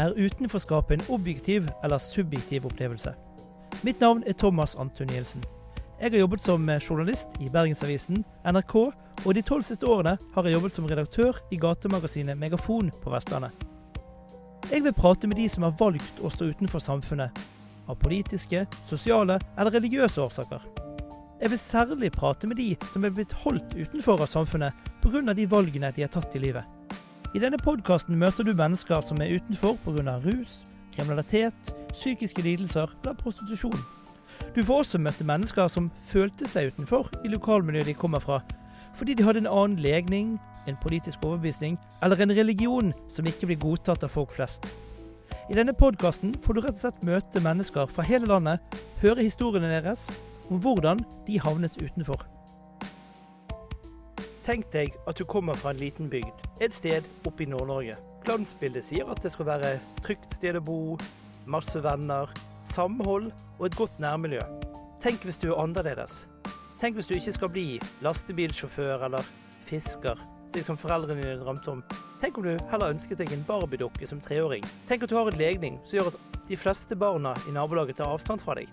Er utenforskapet en objektiv eller subjektiv opplevelse? Mitt navn er Thomas Antonielsen. Jeg har jobbet som journalist i Bergensavisen, NRK, og de tolv siste årene har jeg jobbet som redaktør i gatemagasinet Megafon på Vestlandet. Jeg vil prate med de som har valgt å stå utenfor samfunnet, av politiske, sosiale eller religiøse årsaker. Jeg vil særlig prate med de som er blitt holdt utenfor av samfunnet pga. de valgene de har tatt i livet. I denne podkasten møter du mennesker som er utenfor pga. rus, kriminalitet, psykiske lidelser eller prostitusjon. Du får også møte mennesker som følte seg utenfor i lokalmiljøet de kommer fra, fordi de hadde en annen legning, en politisk overbevisning eller en religion som ikke blir godtatt av folk flest. I denne podkasten får du rett og slett møte mennesker fra hele landet, høre historiene deres om hvordan de havnet utenfor. Tenk deg at du kommer fra en liten bygd, et sted oppe i Nord-Norge. Glansbildet sier at det skal være trygt sted å bo, masse venner, samhold og et godt nærmiljø. Tenk hvis du er annerledes. Tenk hvis du ikke skal bli lastebilsjåfør eller fisker, slik som foreldrene dine drømte om. Tenk om du heller ønsket deg en barbiedukke som treåring. Tenk at du har en legning som gjør at de fleste barna i nabolaget tar avstand fra deg.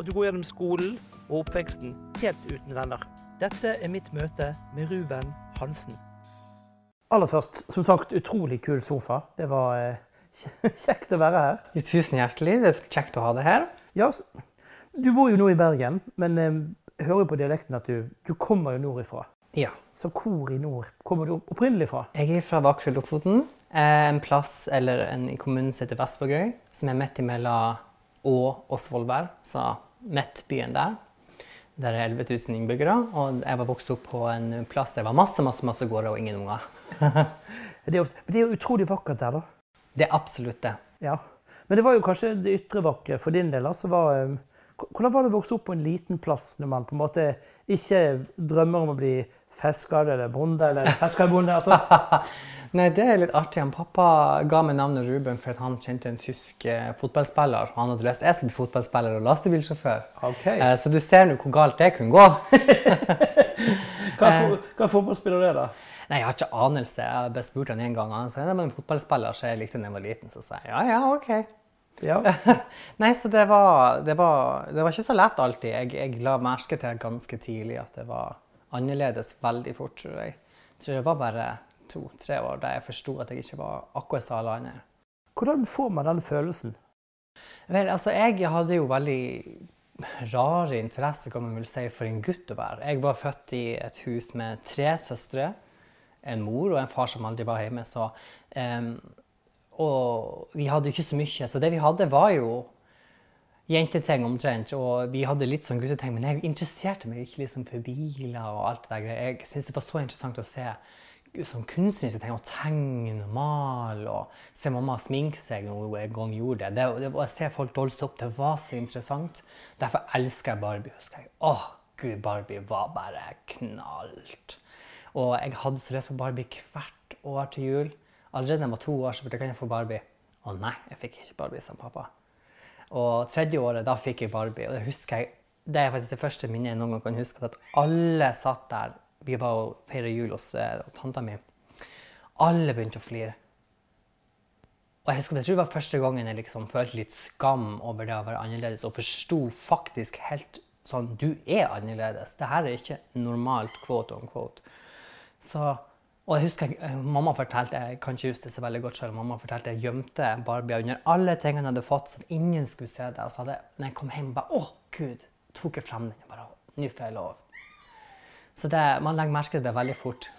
At du går gjennom skolen og oppveksten helt uten venner. Dette er mitt møte med Ruben Hansen. Aller først, som sagt, utrolig kul sofa. Det var eh, kjekt å være her. Tusen hjertelig. Det er kjekt å ha det her. Ja, Du bor jo nå i Bergen, men eh, jeg hører jo på dialekten at du, du kommer jo nordifra. Ja. Så hvor i nord kommer du opprinnelig fra? Jeg er fra Vaksfjord Lofoten. Eh, en plass, eller en i kommunen som heter Vestvågøy, som er midt imellom Å og Svolvær. Så midtbyen der. Der er 11 000 innbyggere. Og jeg var vokst opp på en plass der det var masse masse, masse gårder og ingen unger. det, er jo, det er jo utrolig vakkert der, da. Det er absolutt det. Ja. Men det var jo kanskje det ytre vakre for din del. altså var... Um, hvordan var det å vokse opp på en liten plass når man på en måte ikke drømmer om å bli fisker eller bonde eller fiskerbonde? Altså? Nei, det er litt artig. Han pappa ga meg navnet Ruben for at han kjente en tysk eh, fotballspiller. Han hadde lyst jeg skulle bli fotballspiller og lastebilsjåfør. Okay. Eh, så du ser nå hvor galt det kunne gå. hva, for, hva fotballspiller er det, da? Nei, Jeg har ikke anelse. Jeg har spurt han en gang. Han sa det var en fotballspiller så jeg likte da jeg var liten. Så sa jeg ja, ja, OK. Ja. Nei, så det var, det, var, det var, ikke så lett alltid. Jeg, jeg la merke til ganske tidlig at det var annerledes veldig fort, tror jeg. Så det var bare to-tre år da jeg forsto at jeg ikke var akkurat som alle andre. Hvordan får man den følelsen? Vel, altså, jeg hadde jo veldig rare interesser, kan man vel si, for en gutt å være. Jeg var født i et hus med tre søstre. En mor og en far som aldri var hjemme. Så um, og vi hadde ikke så mye. Så det vi hadde, var jo jenteting omtrent. Og vi hadde litt sånn gutteting. Men jeg interesserte meg ikke liksom for biler og alt det der. Jeg syntes det var så interessant å se sånn kunstneriske ting. Å tegne og male og se mamma sminke seg når hun en gang gjorde det. det, det å se folk dolse opp, det var så interessant. Derfor elsker jeg Barbie. husker jeg. Åh, gud, Barbie var bare knallt. Og jeg hadde så lyst på Barbie hvert år til jul. Allerede da jeg var to år, så burde jeg få Barbie. Å nei, jeg fikk ikke Barbie som pappa. Og tredje året, da fikk jeg Barbie. Og det jeg, det er faktisk det første minnet jeg noen gang kan huske. At alle satt der. Vi var og feira jul hos uh, tanta mi. Alle begynte å flire. Og jeg husker, jeg tror det var første gangen jeg liksom følte litt skam over det å være annerledes, og forsto faktisk helt sånn Du er annerledes. Det her er ikke normalt, quote on quote. Så og jeg husker eh, Mamma fortalte jeg kan ikke huske det så veldig godt selv, mamma fortalte jeg gjemte Barbie under alle tingene jeg hadde fått, som ingen skulle se det. Og så hadde, når jeg kom hjem, bare Å, Gud! Tok jeg frem den. bare, Nå får jeg lov. Så det, man legger merke til det veldig fort.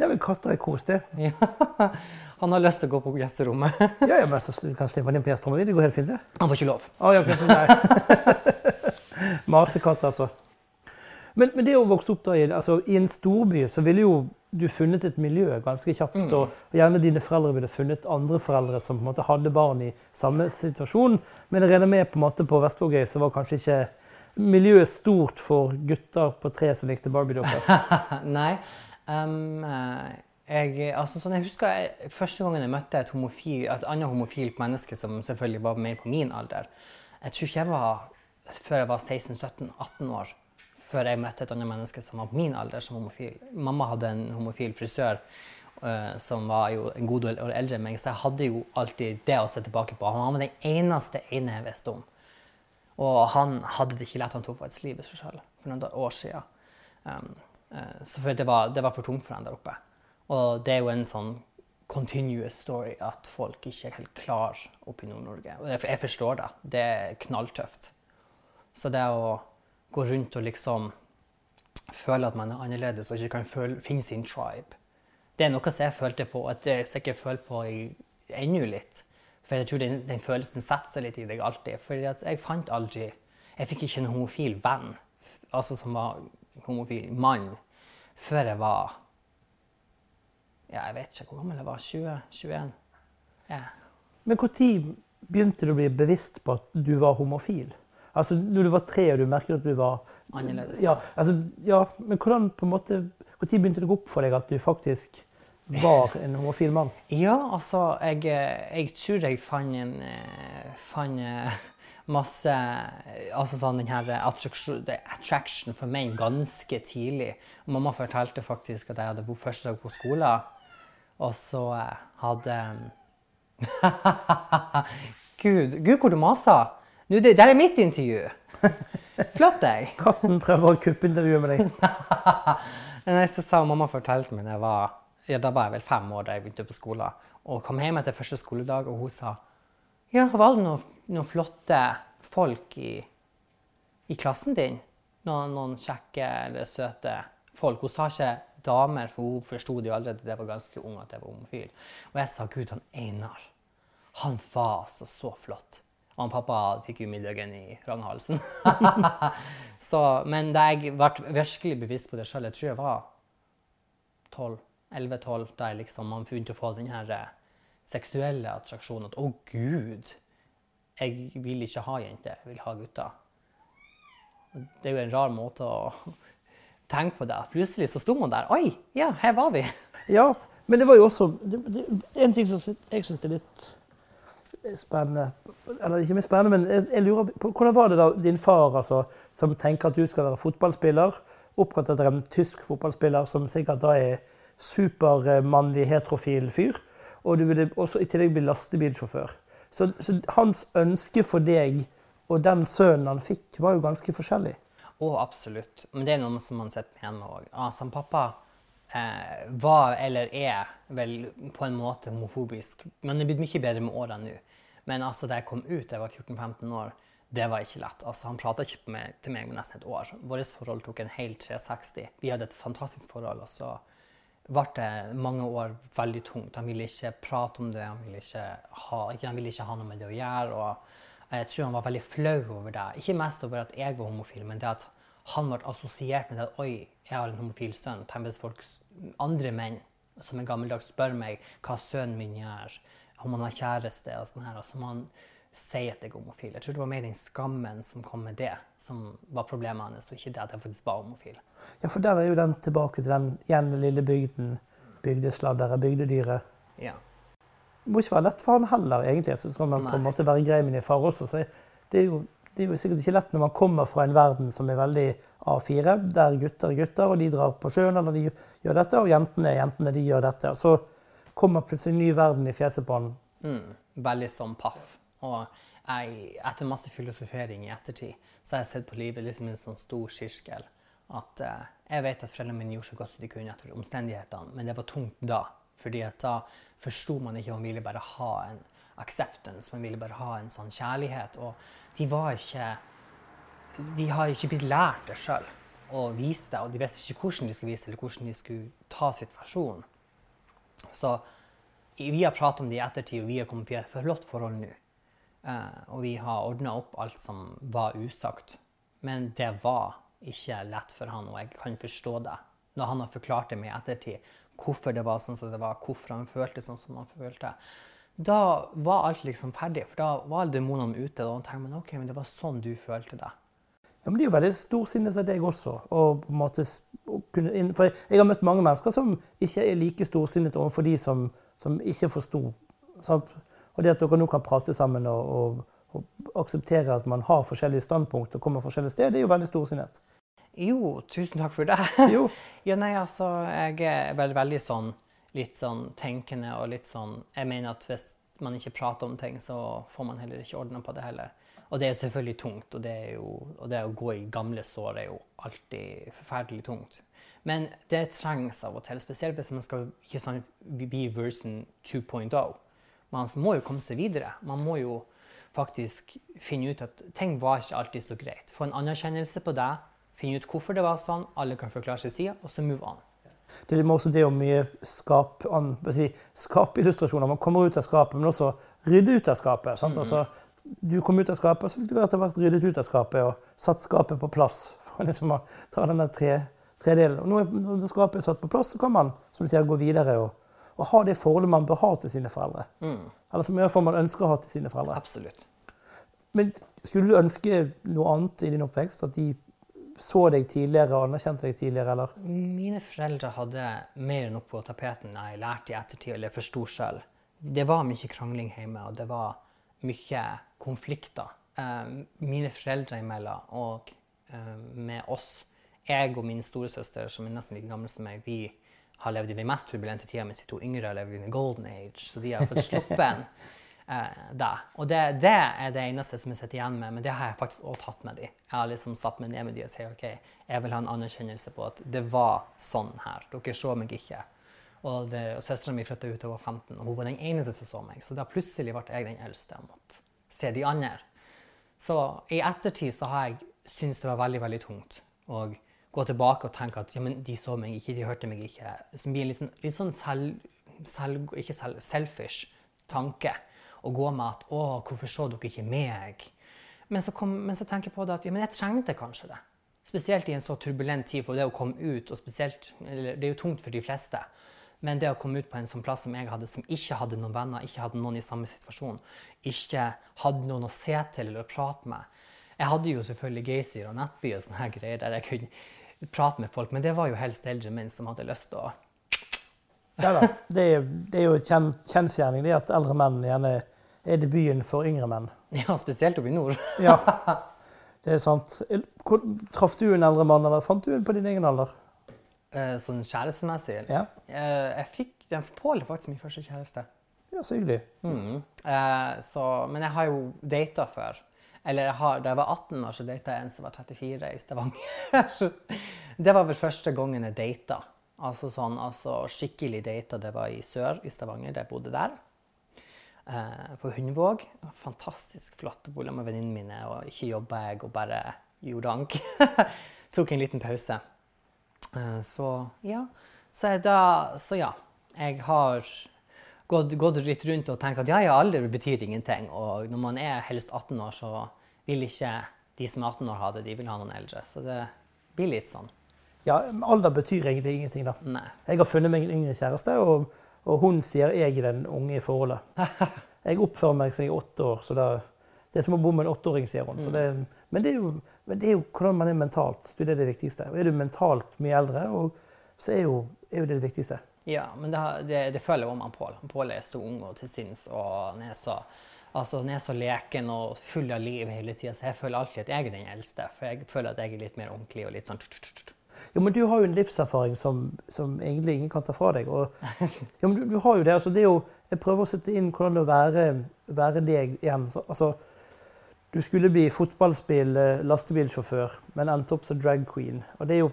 Ja, men katter er koselige. Ja. Han har lyst til å gå på gjesterommet. ja, ja, men så du kan slippe han inn på gjesterommet. Det går helt fint, det. Han får ikke lov. Oh, ja, okay, Masekatt, altså. Men, men, det å vokse opp da i, altså, i en storby, så ville jo du funnet et miljø ganske kjapt. Mm. Og gjerne dine foreldre ville funnet andre foreldre som på en måte hadde barn i samme situasjon. Men jeg regner med på en måte på Vestvågøy så var kanskje ikke miljøet stort for gutter på tre som likte Barbie-dokker? Nei. Um, jeg, altså, sånn, jeg husker jeg, første gangen jeg møtte et, homofil, et annet homofilt menneske som selvfølgelig var mer på min alder. Jeg tror ikke jeg var før jeg var 16-17-18 år før jeg møtte et annet menneske som var på min alder som homofil. Mamma hadde en homofil frisør uh, som var jo en god del eldre enn meg, så jeg hadde jo alltid det å se tilbake på. Han var den eneste ene jeg visste om. Og han hadde det ikke lett. Han tok faktisk livet seg selv for noen år siden. Um, uh, for det var, det var for tungt for ham der oppe. Og det er jo en sånn continuous story at folk ikke er helt klar oppe i Nord-Norge. Og jeg forstår det. Det er knalltøft. Så det å gå rundt og liksom føle at man er annerledes og ikke kan føle, finne sin tribe, det er noe som jeg følte på, at jeg sikkert føler på ennå litt. For jeg tror den, den, følelsen setter seg litt i deg alltid. For jeg fant aldri Jeg fikk ikke en homofil venn, altså som var homofil mann, før jeg var Ja, jeg vet ikke hvor gammel jeg var. 20-21. Ja. Men når begynte du å bli bevisst på at du var homofil? Altså, Når du var tre og du merket at du var Annerledes. Ja, altså, ja, men hvordan på en måte, Når begynte det å gå opp for deg at du faktisk var en homofil mann? Ja, altså Jeg, jeg tror jeg fant en eh, fant eh, masse Altså sånn den her attraction, attraction for menn ganske tidlig. Mamma fortalte faktisk at jeg hadde bodd første dag på skolen, og så eh, hadde Gud, Gud, hvor du maser! Nå, det der er mitt intervju! Flott deg! Katten prøver å kuppe intervjuet med deg. Nei, så sa mamma fortalte meg da jeg var ja, da var jeg vel fem år da jeg begynte på skolen. Og kom hjem etter første skoledag, og hun sa ja, var det noen, noen flotte folk i, i klassen din? Noen, noen, kjekke eller søte folk? Hun sa ikke damer, for hun forsto jo allerede da jeg var ganske ung at jeg var homofil. Og jeg sa gud, han Einar, han var altså så flott. Og han pappa fikk middagen i ranghalsen. men da jeg ble virkelig bevisst på det sjøl, jeg tror jeg var tolv 11-12, da liksom man begynte å få den her eh, seksuelle attraksjonen. At å, gud, jeg vil ikke ha jenter, jeg vil ha gutter. Det er jo en rar måte å tenke på det. Plutselig så sto man der. Oi, ja, her var vi. Ja, men det var jo også det, det, En ting som jeg syns er litt spennende Eller ikke mye spennende, men jeg, jeg, lurer på hvordan var det da din far, altså, som tenker at du skal være fotballspiller, oppkalt etter en tysk fotballspiller som sikkert da er supermannlig heterofil fyr. Og du ville også i tillegg bli lastebilsjåfør. Så, så, hans ønske for deg og den sønnen han fikk, var jo ganske forskjellig. Å, absolutt. Men det er noe som man sitter med hjemme òg. Altså, pappa eh, var, eller er, vel på en måte homofobisk. Men det er blitt mye bedre med årene nå. Men altså, da jeg kom ut, da jeg var 14-15 år, det var ikke lett. Altså, han prata ikke til meg med nesten et år. Vårt forhold tok en hel 360. Vi hadde et fantastisk forhold. og så ble det mange år veldig tungt. Han ville ikke prate om det, han ville ikke ha, han ville ikke ha noe med det å gjøre. og Jeg tror han var veldig flau over det. Ikke mest over at jeg var homofil, men det at han ble assosiert med det at oi, jeg har en homofil sønn. Tenk hvis folk, andre menn som er gammeldags spør meg hva sønnen min gjør, om han har kjæreste og sånn her. og som han si at jeg er homofil. Jeg tror det var mer den skammen som kom med det, som var problemet hans, og ikke det at jeg faktisk var homofil. Ja, for der er jo den tilbake til den igjen lille bygden. Bygdesladderet, bygdedyret. Ja. Det må ikke være lett for han heller, egentlig. Så skal man Nei. på en måte være grei med din far også. Så det er, jo, det er jo sikkert ikke lett når man kommer fra en verden som er veldig A4, der gutter er gutter, og de drar på sjøen eller de gjør dette, og jentene er jentene, de gjør dette. Så kommer plutselig en ny verden i fjeset på han. Mm, veldig sånn paff. Og jeg, etter masse filosofering i ettertid, så har jeg sett på livet liksom en sånn stor kirskel. At uh, jeg vet at foreldrene mine gjorde så godt som de kunne etter omstendighetene, men det var tungt da. fordi at da forsto man ikke Man ville bare ha en acceptance, man ville bare ha en sånn kjærlighet. Og de var ikke De har ikke blitt lært det sjøl å vise det, og de visste ikke hvordan de skulle vise det, eller hvordan de skulle ta situasjonen. Så vi har pratet om det i ettertid, og vi har kommet til et flott forhold nå. Uh, og vi har ordna opp alt som var usagt. Men det var ikke lett for han, og jeg kan forstå det. Når han har forklart det med i ettertid, hvorfor det var sånn som det var, hvorfor han følte sånn som han følte. Da var alt liksom ferdig, for da var alle demonene ute. Og tenkte man, ok, men det var sånn du følte det. Ja, men Det er jo veldig storsinnet av deg også. Og på en måte, for jeg har møtt mange mennesker som ikke er like storsinnet overfor de som, som ikke forsto. Og det at dere nå kan prate sammen og, og, og akseptere at man har forskjellige standpunkt og kommer forskjellige steder, det er jo veldig storsinnet. Jo, tusen takk for det. Jo. ja, nei, altså, jeg er veldig, veldig sånn litt sånn tenkende og litt sånn Jeg mener at hvis man ikke prater om ting, så får man heller ikke ordna på det heller. Og det er selvfølgelig tungt, og det, jo, og det å gå i gamle sår er jo alltid forferdelig tungt. Men det trengs av og til, spesielt hvis man skal ikke sånn, bli version 2.0. Man må jo komme seg videre. Man må jo faktisk finne ut at ting var ikke alltid så greit. Få en anerkjennelse på det, finne ut hvorfor det var sånn, alle kan forklare sin side, og så move on. Det er også det å mye skape si, skap illustrasjoner. Man kommer ut av skapet, men også rydde ut av skapet. Mm -hmm. Altså, du kom ut av skapet, så fikk du etter hvert ryddet ut av skapet og satt skapet på plass. for liksom å ta den tre, tredelen. Og når skapet er satt på plass, så kan man som du sier, gå videre og, og ha det forholdet man bør ha til sine foreldre. Mm. Eller som i hvert fall man ønsker å ha til sine foreldre. Absolutt. Men skulle du ønske noe annet i din oppvekst? At de så deg tidligere og anerkjente deg tidligere, eller? Mine foreldre hadde mer enn nok på tapeten jeg lærte i ettertid eller forsto sjøl. Det var mye krangling hjemme, og det var mye konflikter eh, mine foreldre imellom og eh, med oss. Jeg og min storesøster, som er nesten like gammel som meg, vi har levd i den mest turbulente tida, mens de to yngre har levd i the golden age. Så de har fått sluppet eh, det. Og det, det, er det eneste som jeg sitter igjen med, men det har jeg faktisk også tatt med de. Jeg har liksom satt meg ned med de og sagt OK, jeg vil ha en anerkjennelse på at det var sånn her. Dere så meg ikke. Og, det, og Søstera mi flytta ut da hun var 15, og hun var den eneste som så meg. Så da plutselig ble jeg den eldste Jeg måtte se de andre. Så i ettertid så har jeg syntes det var veldig, veldig tungt å gå tilbake og tenke at ja, men de så meg ikke, de hørte meg ikke. Som blir litt sånn, litt sånn selv, selv, ikke selv, selfish tanke å gå med at 'Å, hvorfor så dere ikke meg?' Men så, kom, men så tenker jeg på det at ja, men jeg trengte kanskje det. Spesielt i en så turbulent tid for det å komme ut. og spesielt, Det er jo tungt for de fleste. Men det å komme ut på en sånn plass som jeg hadde, som ikke hadde noen venner, ikke hadde noen i samme situasjon, ikke hadde noen å se til eller prate med Jeg hadde jo selvfølgelig Geysir og Nettby og sånne greier der jeg kunne prate med folk, men det var jo helst eldre menn som hadde lyst til å ja da. Det er, det er jo kjen, kjensgjerning det at eldre menn gjerne er debuten for yngre menn. Ja, spesielt oppe i nord. ja, det er sant. Traff du en eldre mann, eller fant du en på din egen alder? Eh, sånn kjærestemessig? Ja. Eh, jeg fikk Pål faktisk min første kjæreste. Ja, så hyggelig. Mm. Eh, så, men jeg har jo data før. Eller har, da jeg var 18 år, så data jeg en som var 34 i Stavanger. det var vel første gangen jeg data. Altså sånn altså skikkelig data. Det var i sør i Stavanger, da jeg bodde der. Eh, på Hundvåg. Fantastisk flotte bolig med venninnene mine. Og ikke jobba jeg og bare gjorde ank. Tok en liten pause. Eh, så ja. Så, da, så ja. Jeg har gått, gått, litt rundt og tenkt at ja, ja, alder betyr ingenting. Og når man er helst 18 år, så vil ikke de som er 18 år ha det, de vil ha noen eldre. Så det blir litt sånn. Ja, alder betyr egentlig ingenting, da. Nei. Jeg har funnet meg en yngre kjæreste, og, og, hun sier jeg er den unge i forholdet. Jeg oppfører meg som jeg er åtte år, så det, det er som å bo med en åtteåring, sier hun. Det, men, det jo, men, det er jo, hvordan man er mentalt. Det er det viktigste. Og er du mentalt mye eldre, så er jo, er jo det det viktigste. Ja, men det, det, det føler jo om Pål. Pål er så ung og til sinns, og han er så Altså, Den er så leken og full av liv hele tida, så jeg føler alltid at jeg er den eldste. For jeg føler at jeg er litt mer ordentlig og litt sånn jo, men du har jo en livserfaring som, som egentlig ingen kan ta fra deg. Og, ja, men du, du, har jo det. altså det er jo, Jeg prøver å sette inn hvordan det er å være, være deg igjen. Altså, du skulle bli fotballspill, eh, lastebilsjåfør, men endte opp som drag queen. Og det er jo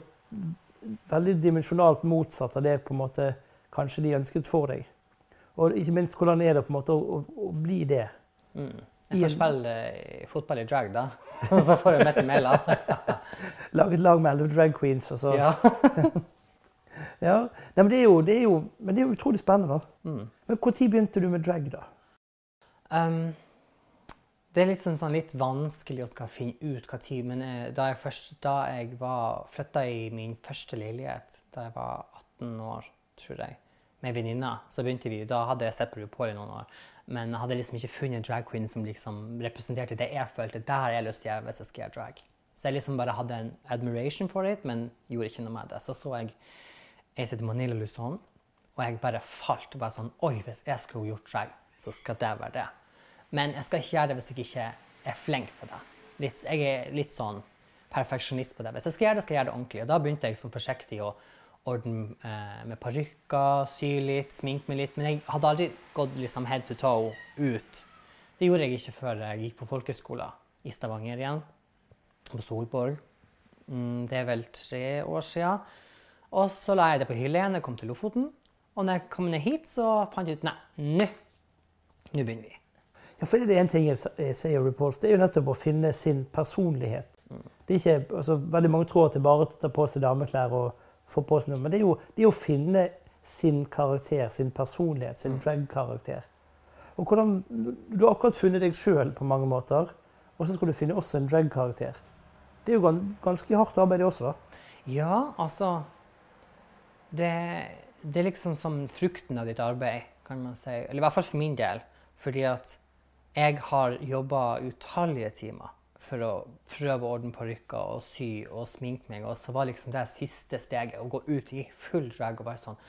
veldig dimensjonalt motsatt av det på en måte kanskje de ønsket for deg. Og ikke minst hvordan er det på en måte å, å, å bli det. Mm. Jeg får spille fotball i drag, da. så får jeg Mette Mæland. Lage et lag med elleve drag queens, og så Ja. ja. Nei, men, det jo, det jo, men, det er jo, utrolig spennende. da. Mm. Men Når begynte du med drag, da? Um, det er litt, sånn, litt vanskelig å finne ut hva tid, men eh, da jeg, først, jeg flytta i min første leilighet da jeg var 18 år, tror jeg, med venninna, så begynte vi Da hadde jeg sett på RuPaul i noen år. Men jeg hadde liksom ikke funnet drag queen som liksom representerte det jeg følte. Det har jeg lyst til å gjøre hvis jeg skal gjøre drag. Så jeg liksom bare hadde en admiration for det, men gjorde ikke noe med det. Så så jeg heter Manila Luzon, og jeg bare falt. bare sånn, Oi, hvis jeg skulle gjort drag, så skal det være det. Men jeg skal ikke gjøre det hvis jeg ikke er flink på det. Litt, jeg er litt sånn perfeksjonist på det. Hvis jeg skal gjøre det, skal jeg gjøre det ordentlig. Og da begynte jeg så forsiktig å, ordne eh, med parykker, sy litt, sminke meg litt. Men jeg hadde aldri gått liksom head to toe ut. Det gjorde jeg ikke før jeg gikk på folkeskolen i Stavanger igjen, på Solborg. Mm, det er vel tre år siden. Og så la jeg det på hylle igjen. Jeg kom til Lofoten. Og når jeg kom ned hit, så fant jeg ut nei, nå begynner vi. Ja, for det er en ting jeg sier Reports, det er jo nettopp å finne sin personlighet. Det er ikke, altså, veldig mange tror at det bare å ta på seg dameklær og få på seg noe, men det er jo det er å finne sin karakter, sin personlighet, sin drag-karakter. Og hvordan, Du har akkurat funnet deg sjøl på mange måter, og så skal du finne også en drag-karakter. Det er jo ganske hardt arbeid, det også. da. Ja, altså det, det er liksom som frukten av ditt arbeid, kan man si. Eller i hvert fall for min del. Fordi at jeg har jobba utallige timer for å prøve å ordne parykker og sy og sminke meg. Og så var liksom det siste steget å gå ut i full drag og være sånn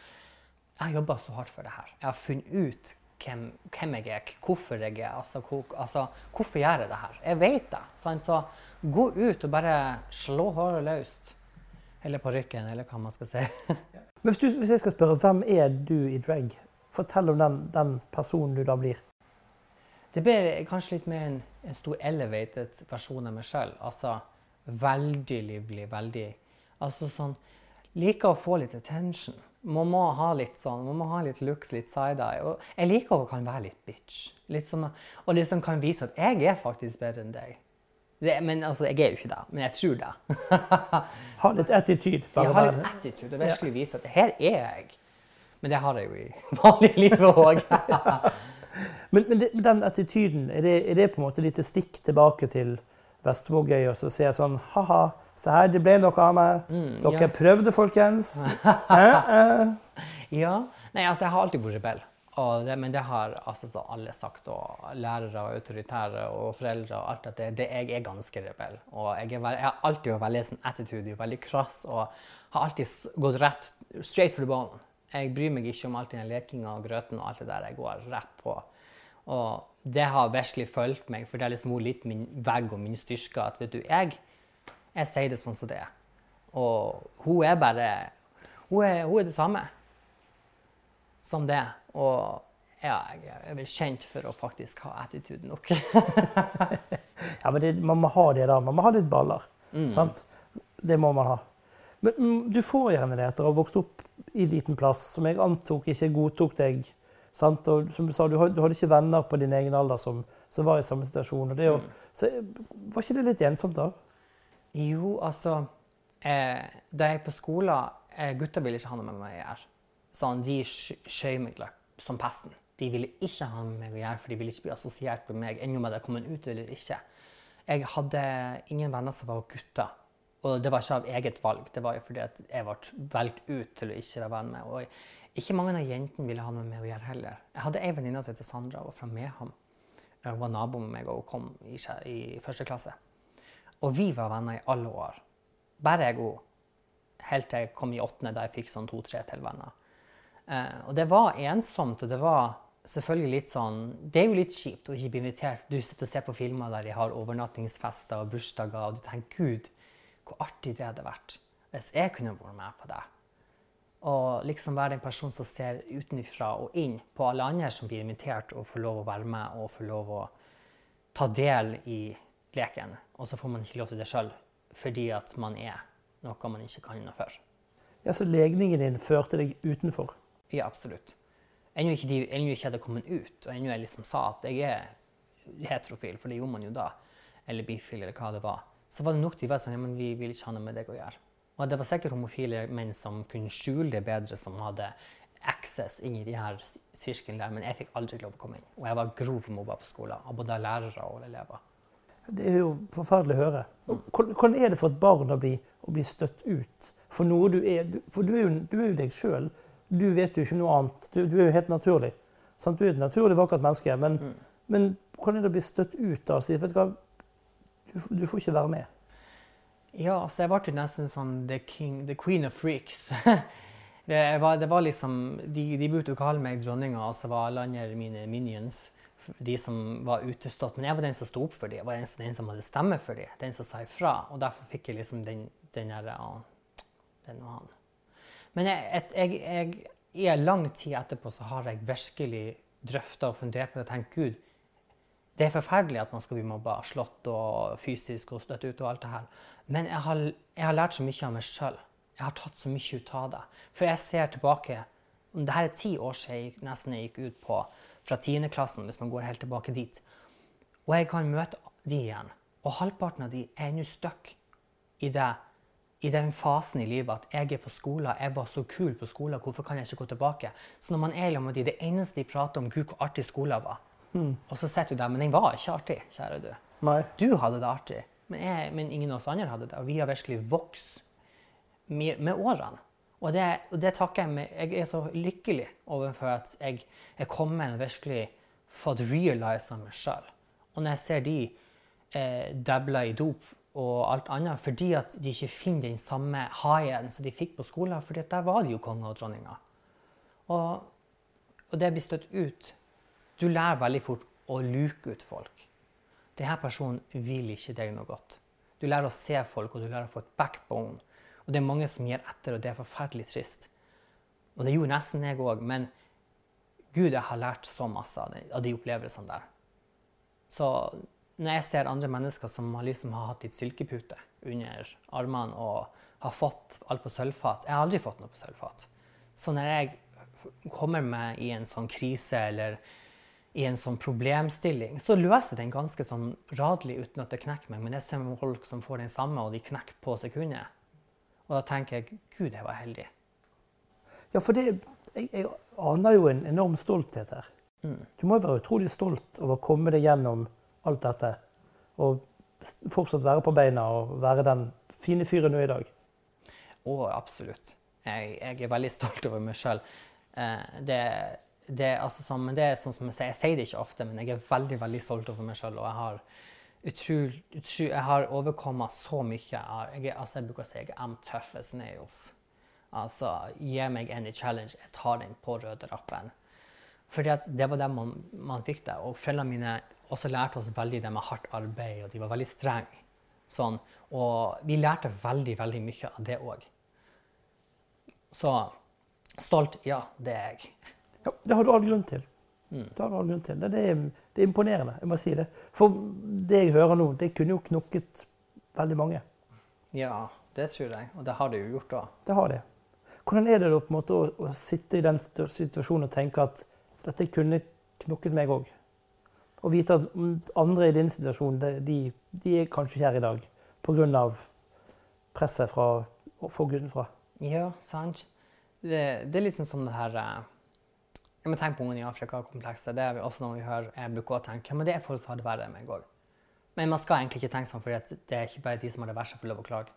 Jeg har jobba så hardt for det her. Jeg har funnet ut hvem, hvem jeg er, hvorfor jeg er. Altså, hvor, altså, hvorfor gjør jeg det her? Jeg vet det. Sånn, så gå ut og bare slå håret løst. Eller parykken, eller hva man skal si. Men hvis, du, hvis, jeg skal spørre, hvem er du i drag? Fortell om den, den personen du da blir. Det blir kanskje litt mer en, en stor elevated versjon av meg sjøl. Altså veldig livlig, veldig Altså sånn Liker å få litt attention. Man må ha litt sånn, man må ha litt looks, litt side-eye. Og jeg liker å kan være litt bitch. Litt sånn, og liksom kan vise at jeg er faktisk bedre enn deg. Det, men altså, Jeg er jo ikke det, men jeg tror det. ha litt attitude. Bare jeg har litt attitude og virkelig vise at her er jeg. Men det har jeg jo i vanlig livet òg. Men, men det, den attityden, er det, er det, på en måte litt stikk tilbake til Vestvågøy og så sier jeg sånn Ha-ha, se her, det ble noe av meg. Mm, Dere ja. prøvde, folkens. eh, eh. Ja. Nei, altså, jeg har alltid vært rebell. Det, men det har altså, alle sagt, og lærere og autoritære og foreldre og alt at det, det, jeg er ganske rebell. Og jeg, er, jeg har alltid vært veldig sånn attitude, veldig krass, og har alltid gått rett straight for the bone. Jeg bryr meg ikke om alt den lekinga og grøten og alt det der. Jeg går rett på. Og det har virkelig fulgt meg, for det er liksom litt min vegg og min styrke at vet du, jeg, jeg sier det sånn som det er. Og hun er bare Hun er, hun er det samme som det. Og ja, jeg er vel kjent for å faktisk ha attitude nok. ja, men det, man må ha det, da. Man må ha litt baller. Mm. Sant? Det må man ha. Men mm, du får gjerne det etter å ha vokst opp i liten plass, som jeg antok ikke godtok deg. Sant? Og som du sa, du hadde ikke venner på din egen alder som, som var i samme situasjon. Jo, mm. Så var ikke det litt ensomt da? Jo, altså eh, Da jeg gikk på skolen eh, Gutter ville ikke ha noe med meg å gjøre. Sånn, de skjøy meg som pesten. De ville ikke ha noe med meg å gjøre, for de ville ikke bli assosiert med meg, enda om jeg kom ut eller ikke. Jeg hadde ingen venner som var gutter. Og det var ikke av eget valg, det var jo fordi jeg ble valgt ut til å ikke være venn med. Og ikke mange av jentene ville ha noe med å gjøre heller. Jeg hadde ei venninne som het Sandra, og fra Mehamn. Hun var nabo med meg og kom i, i første klasse. Og vi var venner i alle år. Bare jeg og. Helt til jeg kom i åttende, da jeg fikk sånn to-tre til venner. Eh, og det var ensomt, og det var selvfølgelig litt sånn Det er jo litt kjipt å ikke bli invitert. Du sitter og ser på filmer der de har overnattingsfester og bursdager, og du tenker Gud, hvor artig det hadde vært hvis jeg kunne vært med på det. Og liksom være den personen som ser utenfra og inn på alle andre som blir invitert, og får lov å være med og får lov å ta del i leken. Og så får man ikke lov til det sjøl fordi at man er noe man ikke kan noe for. Ja, Så legningen din førte deg utenfor? Ja, absolutt. Ennå ikke, de, ennå ikke hadde kommet ut, og ennå jeg liksom sa at jeg er heterofil, for det gjorde man jo da, eller bifil, eller hva det var så var det nok de var sånn ja, men vi vil ikke ha noe med deg å gjøre. Og det var sikkert homofile menn som kunne skjule det bedre, som hadde access inn i de her sirklene der, men jeg fikk aldri lov å komme inn. Og jeg var grov mobba på skolen, av både lærere og elever. Det er jo forferdelig å høre. Hvordan er det for et barn å bli, å bli støtt ut for noe du er For du er jo, du er jo deg sjøl. Du vet jo ikke noe annet. Du, du er jo helt naturlig. Sant? Du er et naturlig vakkert menneske. Men, mm. men hvordan er det å bli støtt ut da? Si, vet du hva, du, du, får ikke være med. Ja, altså jeg ble nesten sånn the, king, the queen of freaks. det, var, det var liksom, De, de begynte å kalle meg dronninga, og så var alle andre mine minions. De som var utestått. Men jeg var den som sto opp for dem. Jeg var den som hadde stemme for dem. Den som sa ifra. Og derfor fikk jeg liksom den, den derre den og han. Men jeg, jeg, jeg, i en lang tid etterpå så har jeg virkelig drøfta og fundert på det og tenkt Gud, det er forferdelig at man skal bli mobba, slått og fysisk og støtt ut og alt det her. Men jeg har, jeg har lært så mye av meg sjøl. Jeg har tatt så mye ut av det. For jeg ser tilbake det her er ti år siden jeg nesten jeg gikk ut på fra tiendeklassen, hvis man går helt tilbake dit. Og jeg kan møte de igjen. Og halvparten av de er nå stuck i, det, i den fasen i livet at jeg er på skolen, jeg var så kul på skolen, hvorfor kan jeg ikke gå tilbake? Så når man er sammen med de, det eneste de prater om, gud, hvor artig skolen var. Og så sitter du der, men den var ikke artig, kjære du. Nei. Du hadde det artig, men, jeg, men ingen av oss andre hadde det. Og vi har virkelig vokst med, med årene. Og det, og det takker jeg med. Jeg er så lykkelig overfor at jeg er kommet og virkelig fått realisa meg sjøl. Og når jeg ser de eh, dabla i dop og alt annet fordi at de ikke finner den samme haien som de fikk på skolen, fordi at der var de jo konger og dronninger. Og, og det blir støtt ut. Du lærer veldig fort å luke ut folk. Denne personen vil ikke deg noe godt. Du lærer å se folk, og du lærer å få et backbone. Og det er mange som gir etter, og det er forferdelig trist. Og det gjorde nesten jeg òg, men gud, jeg har lært så masse av de, opplevelsene der. Så når jeg ser andre mennesker som liksom har hatt litt silkepute under armene og har fått alt på sølvfat Jeg har aldri fått noe på sølvfat. Så når jeg kommer meg i en sånn krise eller i en sånn problemstilling, så løser den ganske sånn radelig uten at det knekker meg. Men jeg ser folk som får den samme, og de knekker på sekundet. Og da tenker jeg gud, jeg var heldig. Ja, for det, jeg, jeg aner jo en enorm stolthet her. Mm. Du må jo være utrolig stolt over å komme deg gjennom alt dette. Og fortsatt være på beina og være den fine fyren du er i dag. Å, absolutt. Jeg, jeg er veldig stolt over meg sjøl. Eh, det, det, altså men det er sånn som jeg sier, jeg sier det ikke ofte, men jeg er veldig veldig stolt over meg sjøl. Og jeg har har overkommet så mye. Jeg, altså, jeg bruker å si jeg er tough as nails. Altså, gi meg any challenge, jeg tar den på røde rappen. Fordi at det var det man, man fikk det. Og foreldrene mine også lærte oss veldig det med hardt arbeid, og de var veldig strenge. Sånn. Og vi lærte veldig, veldig mye av det òg. Så stolt, ja, det er jeg. Ja, det har du all grunn til. Mm. Det all grunn til. Det, det, er, det er imponerende, jeg må si det. For det jeg hører nå, det kunne jo knokket veldig mange. Ja, det tror jeg. Og det har det jo gjort òg. Det har det. Hvordan er det da på en måte å, å sitte i den situasjonen og tenke at dette kunne knokket meg òg? Og vite at andre i din situasjon, de, de er kanskje ikke her i dag pga. presset fra, fra utenfra. Ja, sant. Det, det er litt sånn som det her eh, men Tenk på ungene i Afrika-komplekset. Det er også noe vi hører. Bruker å tenke ja, men det er folk som har det verre enn meg òg. Men man skal egentlig ikke tenke sånn, for det er ikke bare de som har det verst, som får lov å klage.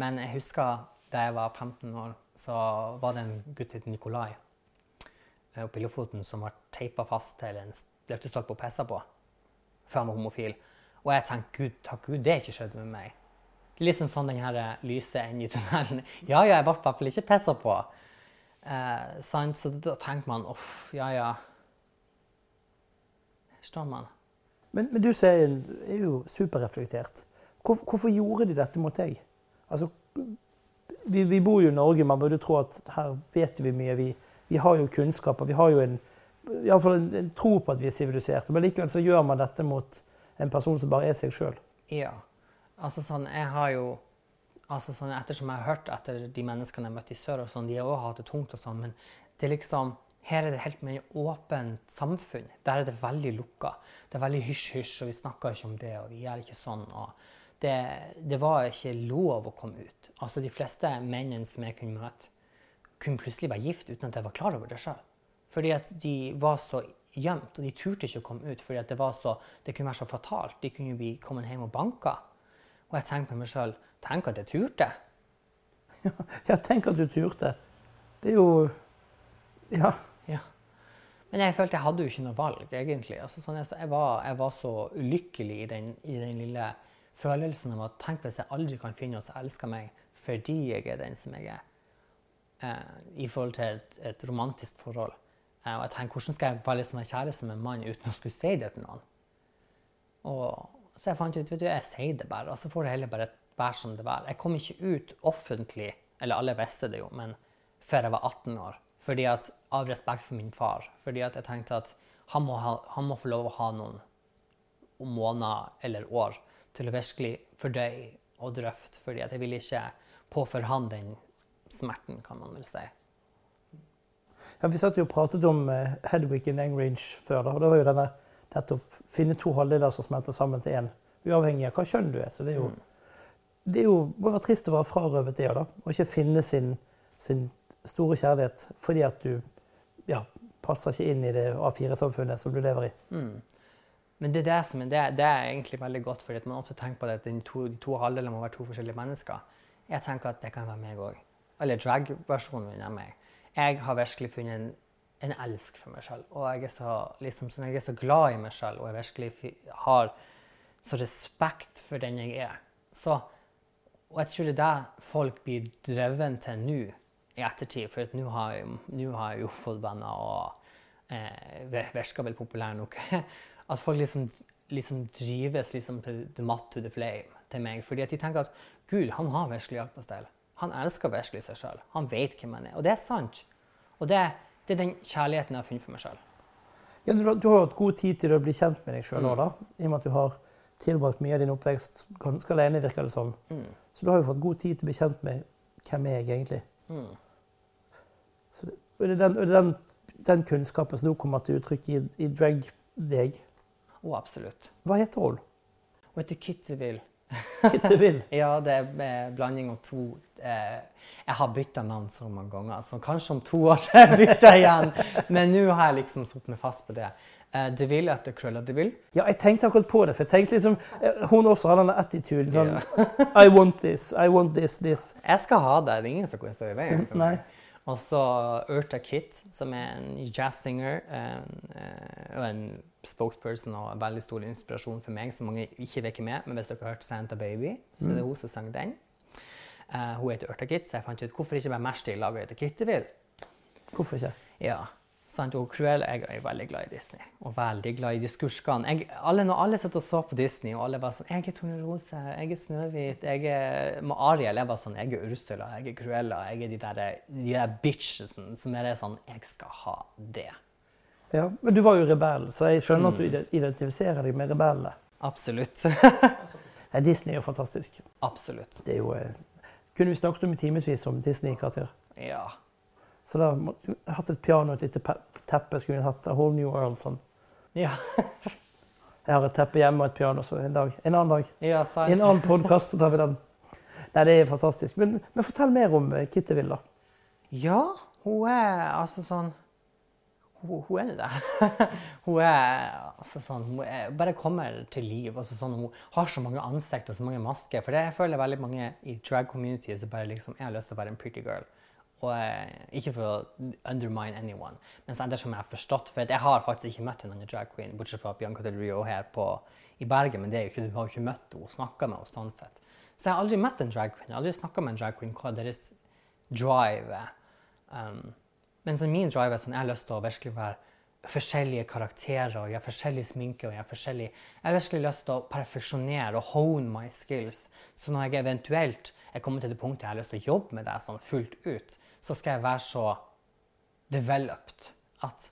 Men jeg husker da jeg var 15 år, så var det en gutt som Nikolai eh, oppe i Lofoten som var teipa fast til en løftestolpe og pissa på. Før han var homofil. Og jeg tenkte gud, takk gud, det har ikke skjedd med meg. Litt liksom sånn den her lyse enden i tunnelen. Ja, ja, jeg ble i hvert fall ikke pissa på. Eh? Så da tenker man uff, ja ja. Forstår står man. Men, men du sier er jo superreflektert. Hvor, hvorfor gjorde de dette mot deg? Altså, vi, vi bor jo i Norge, man burde tro at her vet vi mye. Vi, vi har jo kunnskap, og vi har jo en, i fall en, en tro på at vi er siviliserte. Men likevel så gjør man dette mot en person som bare er seg sjøl. Ja. Altså sånn, jeg har jo altså sånn, Ettersom jeg har hørt etter de menneskene jeg møtte i sør, og sånn, de har også hatt det tungt, og sånn, men det er liksom her er det helt mye åpent samfunn. Der er det veldig lukka. Det er veldig hysj-hysj, og vi snakker ikke om det, og vi gjør ikke sånn. og det, det var ikke lov å komme ut. Altså De fleste mennene som jeg kunne møte, kunne plutselig være gift uten at jeg var klar over det sjøl. Fordi at de var så gjemt, og de turte ikke å komme ut fordi at det, var så, det kunne være så fatalt. De kunne jo bli kommet hjem og banka. Og jeg tenkte på meg sjøl Tenk at jeg turte. Ja, tenk at du turte. Det er jo Ja. Ja. Men jeg følte jeg hadde jo ikke noe valg, egentlig. Altså, sånn, jeg, jeg, var, jeg var så ulykkelig i den, i den lille følelsen av at tenk hvis jeg aldri kan finne noen som elsker meg fordi jeg er den som jeg er, eh, i forhold til et, et romantisk forhold. Eh, og jeg tenker, hvordan skal jeg være liksom en kjæreste med en mann uten å skulle si det til noen? Og så jeg fant ut, vet du, jeg sier det bare, og så får det heller bare være som det var. Jeg kom ikke ut offentlig, eller alle visste det jo, men før jeg var 18 år. Fordi at, Av respekt for min far. Fordi at jeg tenkte at han må, ha, han må få lov å ha noen måneder eller år til å virkelig fordøye og drøfte. Fordi at jeg ville ikke påføre han den smerten, kan man vel si. Ja, vi satt jo og pratet om uh, Hedwig in Engrange før. da, og Det var jo denne å finne to halvdeler som smelter sammen til én, uavhengig av hva kjønn du er. Så det er jo, det er jo må være trist å være frarøvet det, da, og ikke finne sin, sin store kjærlighet fordi at du ja, passer ikke inn i det A4-samfunnet som du lever i. Mm. Men det er, det, det, det er egentlig veldig godt, fordi man ofte tenker på at de to, de to halvdelene må være to forskjellige mennesker. Jeg tenker at det kan være meg òg. Eller drag-versjonen av meg. Jeg har virkelig funnet en en elsk for meg sjøl. Og jeg er, så, liksom, jeg er så glad i meg sjøl, og jeg virkelig har så respekt for den jeg er. Så, og jeg tror det er det folk blir dreven til nå i ettertid. For nå har, har, jeg jo fått venner og eh, virker vel populær nok. At folk liksom, liksom drives liksom the mat to the flame til meg. Fordi at de tenker at Gud, han har virkelig hjelp på stell. Han elsker virkelig seg sjøl. Han vet hvem han er. Og det er sant. Og det er det er den kjærligheten jeg har funnet for meg sjøl. Ja, du, du, har hatt god tid til å bli kjent med deg sjøl mm. i og med at du har tilbrakt mye av din oppvekst ganske alene, virker det som. Mm. Så du har jo fått god tid til å bli kjent med hvem jeg egentlig mm. Så, og det er den, den, den, kunnskapen som nå kommer til uttrykk i, i drag deg. Å, absolutt. Hva heter hun? Hun heter Kitty Will? ja, det er blanding av to eh, Jeg har bytta navn så mange ganger, så kanskje om to år så bytter jeg igjen. Men nå har jeg liksom satt meg fast på det. Eh, de vil etter Krølla de vil. Ja, jeg tenkte akkurat på det. For jeg tenkte liksom, eh, Hun også har denne attituden sånn yeah. I want this, I want this, this. Jeg skal ha det. Det er ingen som kan stå i veien for meg. Og så Urta Kit, som er en jazzsinger eh, og en spokesperson og en veldig stor inspirasjon for meg, som mange ikke vet hvem er. Men hvis dere har hørt Santa Baby, så er det mm. hun som sang den. Uh, hun heter Ørta Kit, så jeg fant ut hvorfor ikke bare laget lager etter Kittyville. Hvorfor ikke? Ja, sant? Og Cruella jeg er veldig glad i Disney, og veldig glad i diskurskene. alle, når alle satt og så på Disney, og alle var sånn 'Jeg er Tone Rose, jeg er Snøhvit, jeg er Med Ariel jeg var sånn 'Jeg er Ursula, jeg er Cruella, jeg er de der, de der bitchesen som er sånn 'Jeg skal ha det'. Ja, Men du var jo rebell, så jeg skjønner mm. at du identifiserer deg med rebellene. Absolutt. Disney er jo fantastisk. Absolutt. Det er jo eh, kunne vi snakket om i timevis om Disney-karakter. Ja. Så da måtte jeg hatt et piano og et lite teppe. Skulle jeg hatt A Whole New World sånn. Ja. jeg har et teppe hjemme og et piano, så en, dag, en annen dag. Ja, I en annen podkast tar vi den. Nei, det er fantastisk. Men, men fortell mer om eh, Kitty Villa. Ja, hun er altså sånn hun, hun er der. hun er altså sånn, hun er, bare kommer til liv. Altså sånn, hun har så mange ansikt og så mange masker. For det, jeg føler veldig mange i drag community som bare liksom, jeg har lyst til å være en pretty girl. Og eh, Ikke for å undermine anyone, men så ettersom jeg har forstått For jeg har faktisk ikke møtt en annen drag queen, bortsett fra Bianca Del Rio her på, i Bergen. Men det er jo ikke, du har jo ikke møtt henne og snakka med henne. sånn sett. Så jeg har aldri møtt en drag queen. Jeg har aldri snakka med en drag queen hva deres drive er. Um, men så min drive er sånn, jeg har lyst til å virkelig være forskjellige karakterer og jeg har forskjellig sminke. og Jeg har jeg har virkelig lyst til å perfeksjonere og hone my skills. Så når jeg eventuelt jeg kommer til det punktet jeg har lyst til å jobbe med det sånn fullt ut, så skal jeg være så developed at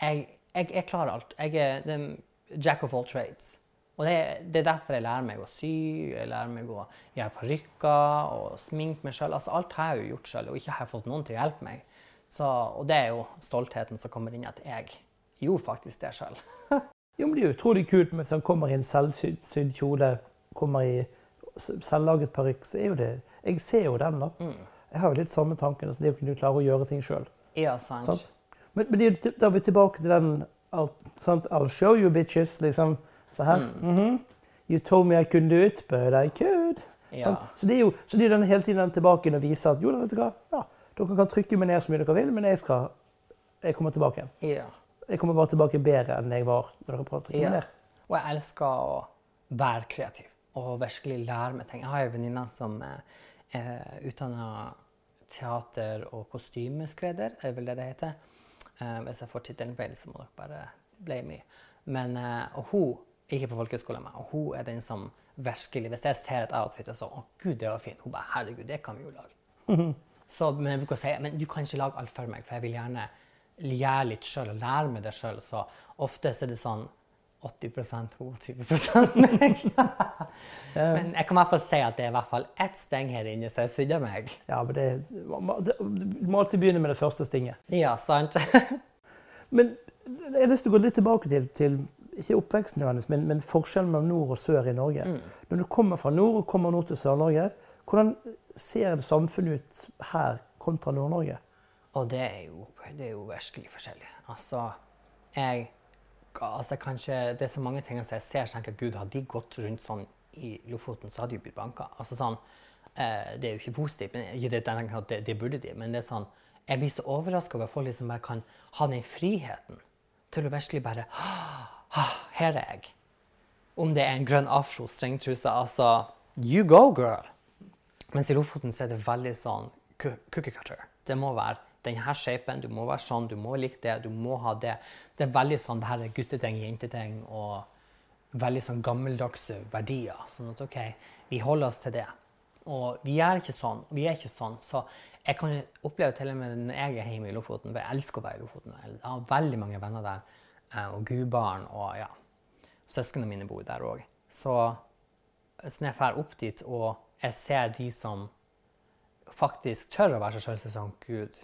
jeg, jeg, jeg klarer alt. Jeg er den jack of all trades. Og det, det, er derfor jeg lærer meg å sy, jeg lærer meg å gjøre parykker og sminke meg sjøl. Altså, alt har jeg jo gjort sjøl, og ikke har jeg fått noen til å hjelpe meg. Så, og det er jo stoltheten som kommer inn, at jeg gjorde faktisk det sjøl. jo, men det er jo utrolig kult hvis han kommer i en selvsydd kjole, kommer i selvlaget parykk, så er jo det Jeg ser jo den, da. Mm. Jeg har jo litt samme tanken. Altså de kunne kunne klare å gjøre ting sjøl. Ja, sant. sant? Men, men det, da er vi tilbake til den sant? I'll show you bitches, liksom. Så her. Mm. Mm -hmm. You told me I couldn't do it, but I could. Ja. Så det er jo så det er den hele tiden tilbake og viser at jo, vet du hva, ja, dere kan trykke meg ned så mye dere vil, men jeg, skal, jeg kommer tilbake igjen. Ja. Jeg kommer bare tilbake bedre enn jeg var når dere prøver å trykke ja. meg ned. Og jeg elsker å være kreativ og virkelig lære meg ting. Jeg har en venninne som er utdanna teater- og kostymeskredder, er vel det det heter. Uh, hvis jeg får tittelen feil, så må dere bare blame me. Men uh, og hun ikke på folkehøyskole, men hun er den som virkelig Hvis jeg ser et outfit og så, å gud, det var fint, hun bare herregud, det kan vi jo lage. Så men jeg bruker å si men du kan ikke lage alt for meg, for jeg vil gjerne gjøre litt sjøl og lære meg det sjøl. Så ofte er det sånn 80 hun, 20 meg. men jeg kan i hvert fall si at det er i hvert fall ett steng her inne som er sydd meg. Ja, men det, Du må alltid begynne med det første stinget. Ja, sant. men jeg har lyst til å gå litt tilbake til, til ikke oppveksten nødvendigvis, men, men forskjellen mellom nord og sør i Norge. Mm. Når du kommer fra nord og kommer nå til Sør-Norge, hvordan ser det samfunnet ut her kontra Nord-Norge? Og det er, jo, det er jo virkelig forskjellig. Altså, jeg altså kanskje, Det er så mange ting som jeg ser så tenker Gud, hadde de gått rundt sånn i Lofoten, så hadde de blitt banka. Altså sånn, eh, det er jo ikke positivt, men ikke det, det, det, burde de. Men det er sånn, jeg blir så overraska over at folk liksom bare kan ha den friheten til å virkelig bare Her er jeg. Om det er en grønn afro, strengtruse, altså You go, girl! Mens i Lofoten så er det veldig sånn cookie cutter. Det må være denne shapen, du må være sånn, du må like det, du må ha det. Det er veldig sånn det her er gutteting, jenteting og veldig sånn gammeldagse verdier. Sånn at OK, vi holder oss til det. Og vi er ikke sånn. Vi er ikke sånn. Så jeg kan oppleve til og med når jeg er hjemme i Lofoten, for jeg elsker å være i Lofoten. Jeg har veldig mange venner der, eh, og gudbarn og ja, søsknene mine bor der òg. Så når jeg drar opp dit og jeg ser de som faktisk tør å være seg sjøl, sånn Gud,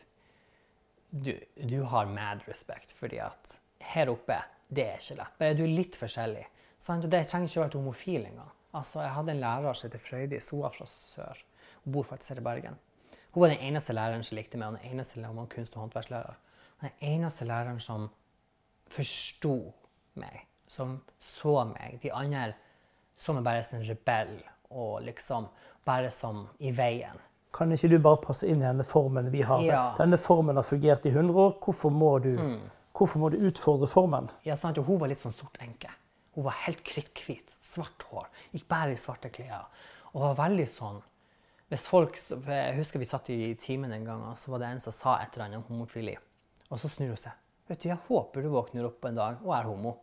du, du, har mad respekt, fordi at her oppe, det er ikke lett. Bare du er litt forskjellig. Sant? Og det trenger ikke å være homofil engang. Altså, jeg hadde en lærer som heter Frøydis. Hun var fra sør. Hun bor faktisk her i Bergen. Hun var den eneste læreren som likte meg, og den eneste hun var kunst- og håndverkslærer. Den eneste læreren som forsto meg, som så meg. De andre så meg bare som en rebell og liksom bare som i veien. Kan ikke du bare passe inn i denne formen vi har? Ja. Denne formen har fungert i 100 år. Hvorfor må du, mm. hvorfor må du utfordre formen? Ja, sant, og Hun var litt sånn sort enke. Hun var helt kritthvit. Svart hår. Gikk bare i svarte klær. Og var veldig sånn hvis folk, Jeg husker vi satt i timen en gang, og så var det en som sa et eller annet om homofili. Og så snur hun seg. Vet du, Jeg håper du våkner opp en dag og er homo.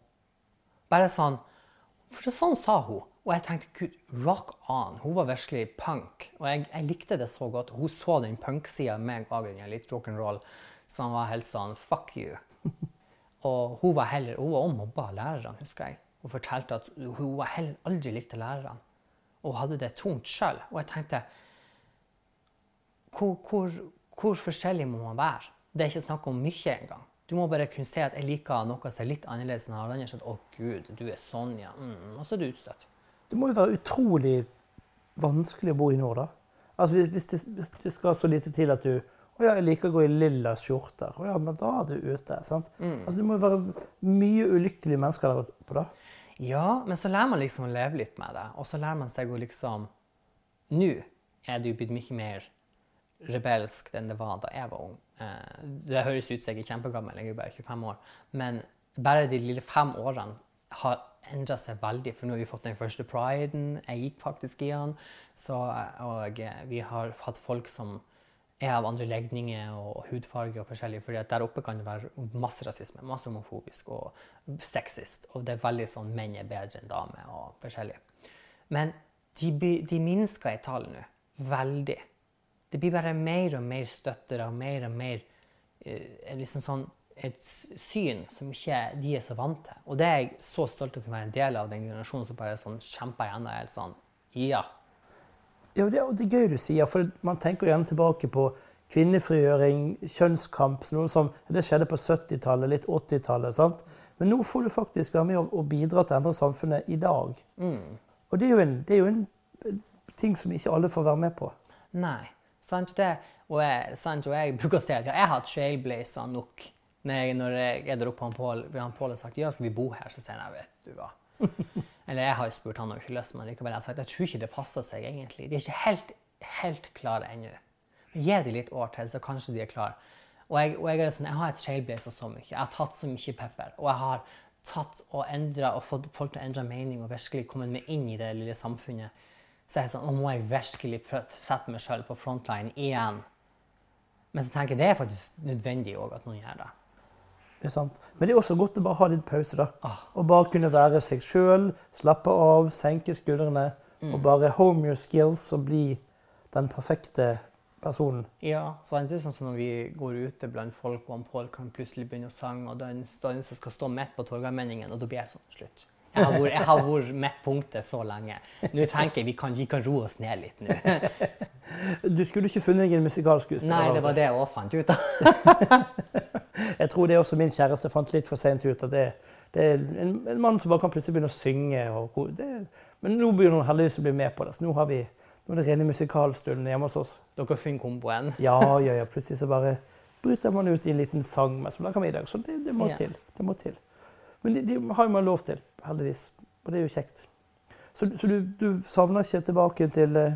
Bare sånn. For sånn sa hun. Og jeg tenkte gud, rock on. Hun var virkelig punk. Og jeg, jeg likte det så godt. Hun så den punk-sida meg òg, litt rock'n'roll. Så han var helt sånn fuck you. Og hun var heller, hun var også mobba av lærerne, husker jeg. Hun fortalte at hun var heller aldri likte lærerne. Og hadde det tungt sjøl. Og jeg tenkte hvor, hvor, hvor forskjellig må man være? Det er ikke snakk om mye engang. Du må bare kunne se at jeg liker noe som er litt annerledes enn alle andre. 'Å, gud, du er Sonja. Mm, og så er du utstøtt. Det må jo være utrolig vanskelig å bo i nord, da. Altså hvis, hvis, det, hvis det, skal så lite til at du Å ja, jeg liker å gå i lilla skjorter. Å ja, men da er du ute. sant? Mm. Altså Det må jo være mye ulykkelige mennesker der oppe da. Ja, men så lærer man liksom å leve litt med det. Og så lærer man seg å liksom Nå er det jo blitt mye mer rebelsk enn det var da jeg var ung. Eh, det høres ut som jeg er kjempegammel, jeg er bare 25 år. Men bare de lille fem årene har endra seg veldig. For nå har vi fått den første priden. Jeg gikk faktisk i den. Så, og vi har hatt folk som er av andre legninger og hudfarge og forskjellig. fordi der oppe kan det være masse rasisme, masse homofobisk og sexist. Og det er veldig sånn menn er bedre enn damer og forskjellig. Men de, de minsker i tall nå. Veldig. Det blir bare mer og mer støttere og mer og mer eh, liksom sånn et syn som ikke de er så vant til. Og det er jeg så stolt av å kunne være en del av den generasjonen som bare sånn kjemper igjen. Helt sånn, ja. ja det, det, er gøy du sier, for man tenker gjerne tilbake på kvinnefrigjøring, kjønnskamp noe som, Det skjedde på 70-tallet, litt 80-tallet. Men nå får du faktisk være med og, bidra til å endre samfunnet i dag. Mm. Og det er, en, det er, jo en, ting som ikke alle får være med på. Nei, sant det. Og jeg, sant, og jeg bruker å si at jeg har hatt trailblazer nok når jeg, når jeg er der oppe, han Pål, han Pål har sagt ja, skal vi bo her, så sier han vet du hva. Eller jeg har jo spurt han om ikke lyst, men likevel jeg har sagt jeg tror ikke det passer seg egentlig. De er ikke helt, helt klare ennå. Men Gi dem litt år til, så kanskje de er klare. Og jeg, og jeg, sånn, jeg har et trailblazer så mye. Jeg har tatt så mye pepper. Og jeg har tatt og endra og fått folk til å endre mening og virkelig kommet meg inn i det lille samfunnet. Så jeg er sånn, nå må jeg virkelig sette meg sjøl på frontline igjen. Men så tenker jeg det er faktisk nødvendig òg at noen gjør det. Sant. Men det er også godt å bare ha litt pause. da. Ah. Og bare kunne være seg sjøl, slappe av, senke skuldrene. Mm. Og bare home your skills og bli den perfekte personen. Ja, så det er sånn som når vi går ute blant folk, og Pål kan plutselig begynne å sange og den danse skal stå midt på Torgallmenningen, og da blir jeg sånn slutt. Jeg har vært, jeg har vært midtpunktet så lenge. Nå tenker jeg vi kan, vi kan roe oss ned litt nå. Du skulle ikke funnet en musikalskuespiller? Nei, det var det jeg òg fant ut av. Jeg tror det er også min kjæreste fant litt for sent ut at det, det er en, en mann som bare kan plutselig begynne å synge. Og, det, men nå begynner hun heldigvis å bli med på det. Så nå, har vi, nå er det rene musikalstunden hjemme hos oss. Dere finner komboen. Ja, ja, ja. Plutselig så bare bryter man ut i en liten sang mens man lager middag. Så det, det må Ja. til. Det må til. Men de, de har man lov til, heldigvis. Og det er jo kjekt. Så, så du, du savner ikke tilbake til eh,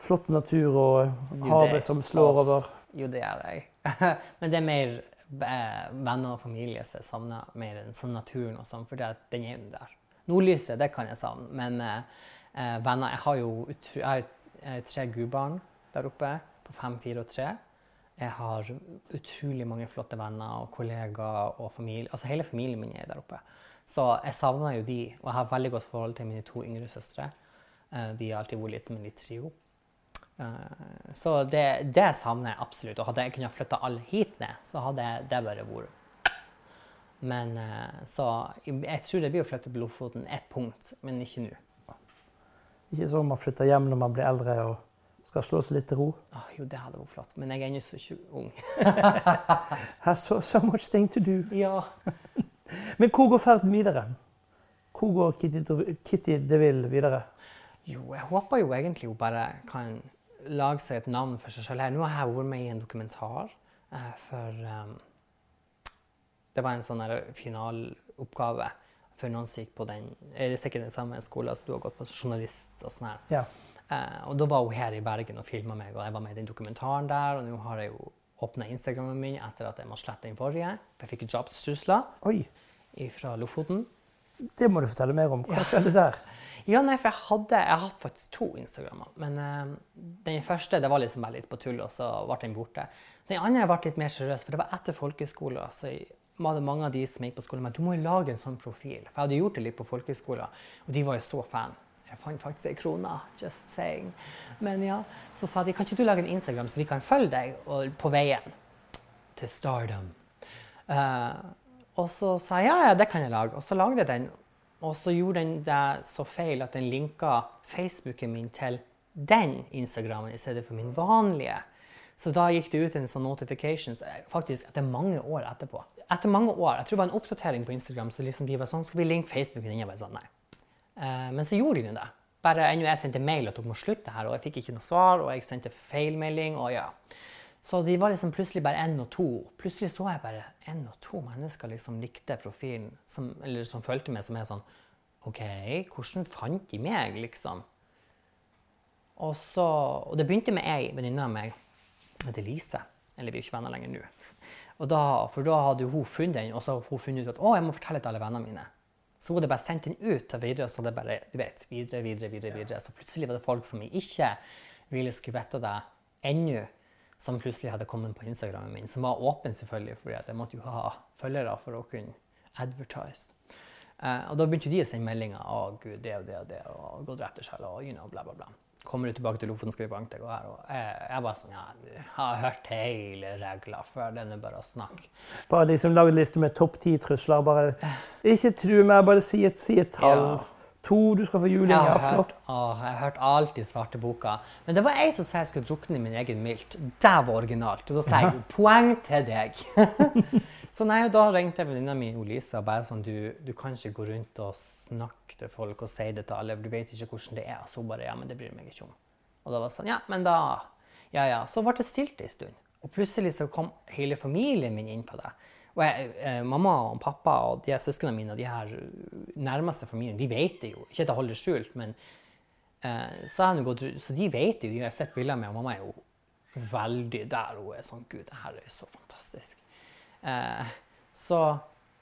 flott natur og havet som slår over? Jo, det gjør jeg. Men det er mer eh, venner og familie som jeg savner mer enn sånn naturen og sånn, for den er jo der. Nordlyset, det kan jeg savne, men eh, eh, venner Jeg har jo utro, jeg har tre gudbarn der oppe på fem, fire og tre. Jeg har utrolig mange flotte venner og kollegaer og familie. Altså hele familien min er der oppe. Så jeg savner jo de, og jeg har veldig godt forhold til mine to yngre søstre. Eh, vi har alltid vært litt som en litt trio. Eh, Så det, det savner jeg absolutt. Og hadde jeg kunnet flytte alle hit ned, så hadde det bare vært Men eh, så jeg tror det blir å flytte på Lofoten ett punkt, men ikke nå. Ikke sånn man flytter hjem når man blir eldre og skal slå seg litt til ro. Ah, jo, det hadde vært flott, men jeg er ennå så ung. Has so, so much thing to do. Ja. Men hvor går ferden videre? Hvor går Kitty, Kitty DeVille videre? Jo, jeg håper jo egentlig hun bare kan lage seg et navn for seg selv her. Nå har jeg vært med i en dokumentar eh, for um, Det var en sånn finaloppgave for noen som gikk på den eller sikkert den samme skolen som du har gått på, journalist og sånn her. Ja. Eh, og da var hun her i Bergen og filma meg, og jeg var med i den dokumentaren der. Og nå har jeg jo åpna Instagrammen min etter at jeg må slette den forrige. For jeg fikk drapstrusler fra Lofoten. Det må du fortelle mer om. Hva skjedde der? Ja, nei, for jeg hadde Jeg hadde faktisk to Instagrammer. Men uh, den første det var liksom bare litt på tull, og så ble den borte. Den andre ble litt mer seriøs, for det var etter folkehøyskolen. Så var det mange av de som gikk på skolen, men du må jo lage en sånn profil. For jeg hadde gjort det litt på folkehøyskolen, og de var jo så fan. Jeg fant faktisk ei krone. Just saying. Men ja, så sa de kan ikke du lage en Instagram så vi kan følge deg og, på veien til stardom. Eh, og så sa jeg ja, ja, det kan jeg lage. Og så lagde jeg den. Og så gjorde den det så feil at den linka Facebooken min til den Instagrammen i stedet for min vanlige. Så da gikk det ut en sånn notification faktisk etter mange år etterpå. Etter mange år, Jeg tror det var en oppdatering på Instagram, så liksom de var sånn Skal vi linke Facebooken inn? Jeg var sånn, nei. Eh, men så gjorde de jo det. Bare ennå jeg sendte mail at dere må slutte her, og jeg fikk ikke noe svar, og jeg sendte feilmelding, og ja. Så de var liksom plutselig bare én og to. Plutselig så jeg bare én og to mennesker liksom likte profilen, som, eller som fulgte med, som er sånn OK, hvordan fant de meg, liksom? Og, så, og det begynte med ei venninne av meg, heter Lise. Eller vi er jo ikke venner lenger nå. Da, for da hadde hun funnet den, og så hadde hun funnet ut at å, jeg må fortelle til alle vennene mine. Så hun hadde bare sendt den ut til videre, så det bare, du vet, videre, videre, videre, videre. Så plutselig var det folk som jeg ikke ville skulle vite det ennå, som plutselig hadde kommet på Instagrammen min, som var åpen selvfølgelig, fordi jeg måtte jo ha følgere for å kunne advertise. Uh, og da begynte de å sende meldinger, å gud, det og det og det, og gå og drep deg selv, og you know, bla, bla, bla. Kommer du tilbake til Lofoten, skal vi banke deg, og her, og jeg, jeg var sånn, ja, jeg har hørt hele regla før, det er bare å snakke. Bare liksom lage en liste med topp ti trusler. Bare ikke tru meg, bare si et, si et tall. Ja. To, du skal få juling. Hørt, åh, jeg har hørt alt i svarteboka. Men det var ei som sa jeg skulle drukne i min egen milt. Det var originalt. Og da sa jeg poeng til deg. så nei, da ringte jeg venninna mi Lisa og bare sånn du, du kan ikke gå rundt og snakke til folk og si det til alle, for du vet ikke hvordan det er. Og Så bare ja, men det bryr meg ikke om. Og da var det sånn ja, men da Ja ja. Så ble det stilt en stund. Og plutselig så kom hele familien min inn på det. Og jeg, eh, mamma og pappa og de søsknene mine og de her uh, nærmeste familien, de vet det jo. Ikke at jeg holder det skjult, men eh, så, gått, så de vet det jo. De har sett bilder med, og mamma er jo veldig der. Hun er sånn Gud, det her er så fantastisk. Eh, så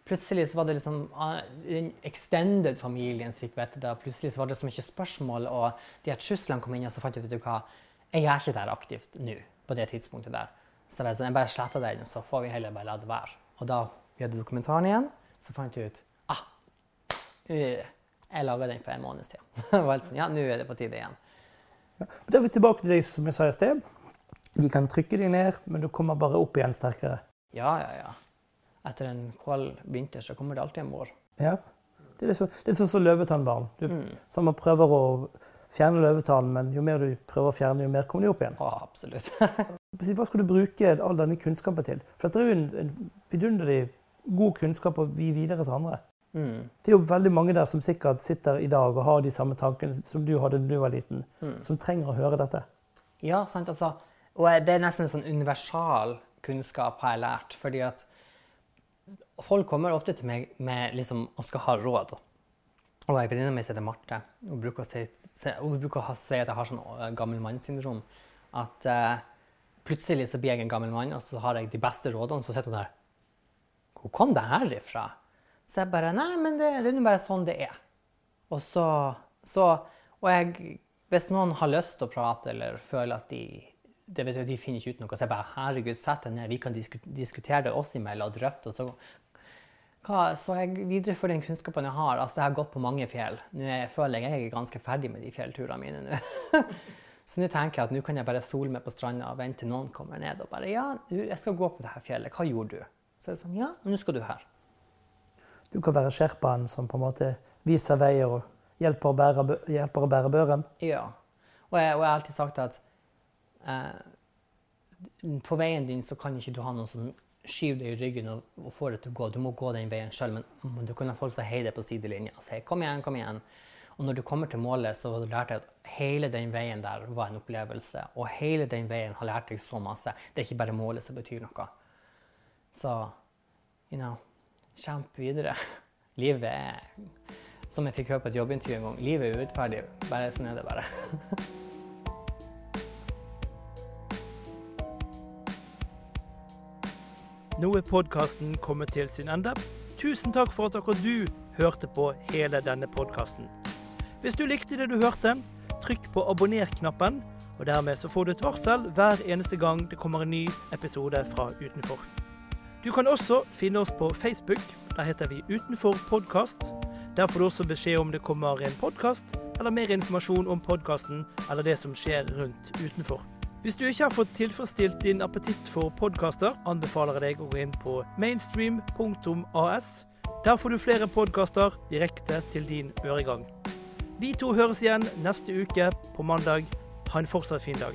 plutselig så var det liksom ah, den extended familien som fikk vite det. Plutselig så var det så mye spørsmål, og de her truslene kom inn, og så fant jeg ut hva, jeg er ikke der aktivt nå, på det tidspunktet der. Så jeg, var sånn, bare sletter den, så får vi heller bare la det være. Og da vi hadde dokumentaren igjen, så fant jeg ut ah, jeg laga den for en måneds tid. Det var helt sånn, ja, nå er det på tide igjen. Da er vi tilbake til deg som jeg sa i sted. De kan trykke deg ned, men du kommer bare opp igjen sterkere. Ja, ja, ja. Etter en kald vinter så kommer det alltid en vår. Ja. Det er litt sånn som så løvetannbarn. Du, Mm. som man prøver å fjerne løvetannen, men jo mer du prøver å fjerne, jo mer kommer de opp igjen. Ja, absolutt. Hva skal du bruke all denne kunnskapen til? For dette er jo en, en vidunderlig god kunnskap å gi videre til andre. Mm. Det er jo veldig mange der som sikkert sitter i dag og har de samme tankene som du hadde da du var liten, Mm. som trenger å høre dette. Ja, sant, altså. Og det er nesten en sånn universal kunnskap, har jeg lært. Fordi at folk kommer ofte til meg med liksom, og skal ha råd. Og ei venninne av meg heter Marte, hun bruker, å si, hun bruker å si at jeg har sånn gammel mann-syndrom. At eh, plutselig så blir jeg en gammel mann, og så har jeg de beste rådene. Så sitter hun der. Hvor kom det her ifra? Så jeg bare Nei, men det, det er nå bare sånn det er. Og så, så Og jeg Hvis noen har lyst til å prate eller føler at de det vet du, de finner ikke ut noe, så jeg bare Herregud, sett deg ned, vi kan diskutere det oss imellom og drøfte. Og så, hva, så jeg viderefører den kunnskapen jeg har. Altså, jeg har gått på mange fjell. Nå er- føler jeg jeg er ganske ferdig med de fjellturene mine nå. så nå tenker jeg at nå kan jeg bare sole meg på stranda og vente til noen kommer ned og bare Ja, du, jeg skal gå på dette fjellet. Hva gjorde du? Så er det sånn Ja, nå skal du her. Du kan være sherpaen som på en måte viser vei og hjelper å bære, hjelper å bære børen. Ja. Og jeg, og jeg har alltid sagt at eh, på veien din så kan ikke du ha noen som skyver deg i ryggen og, og få deg til å gå. Du må gå den veien sjøl, men du kan ha folk som heier deg på sidelinja og sier 'kom igjen, kom igjen'. Og når du kommer til målet, så har du lært deg at hele den veien der var en opplevelse. Og hele den veien har lært deg så masse. Det er ikke bare målet som betyr noe. Så you know, kjemp videre. Livet er Som jeg fikk høre på et jobbintervju en gang, livet er urettferdig. Bare sånn er det bare. Nå er podkasten kommet til sin ende. Tusen takk for at akkurat du hørte på hele denne podkasten. Hvis du likte det du hørte, trykk på abonner-knappen, og dermed så får du et varsel hver eneste gang det kommer en ny episode fra Utenfor. Du kan også finne oss på Facebook. Der heter vi Utenfor podkast. Der får du også beskjed om det kommer en podkast, eller mer informasjon om podkasten eller det som skjer rundt utenfor. Hvis du ikke har fått tilfredsstilt din appetitt for podkaster, anbefaler jeg deg å gå inn på mainstream.as. Der får du flere podkaster direkte til din øregang. Vi to høres igjen neste uke på mandag. Ha en fortsatt fin dag.